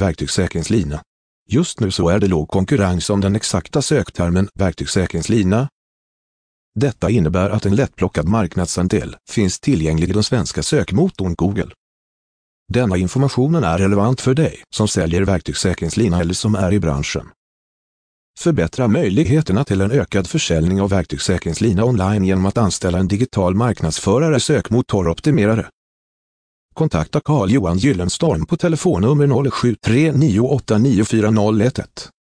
verktygssäkringslina. Just nu så är det låg konkurrens om den exakta söktermen verktygssäkringslina. Detta innebär att en lättplockad marknadsandel finns tillgänglig i den svenska sökmotorn Google. Denna informationen är relevant för dig som säljer verktygssäkringslina eller som är i branschen. Förbättra möjligheterna till en ökad försäljning av verktygssäkringslina online genom att anställa en digital marknadsförare sökmotoroptimerare. Kontakta Carl-Johan Gyllenstorm på telefonnummer 0739894011.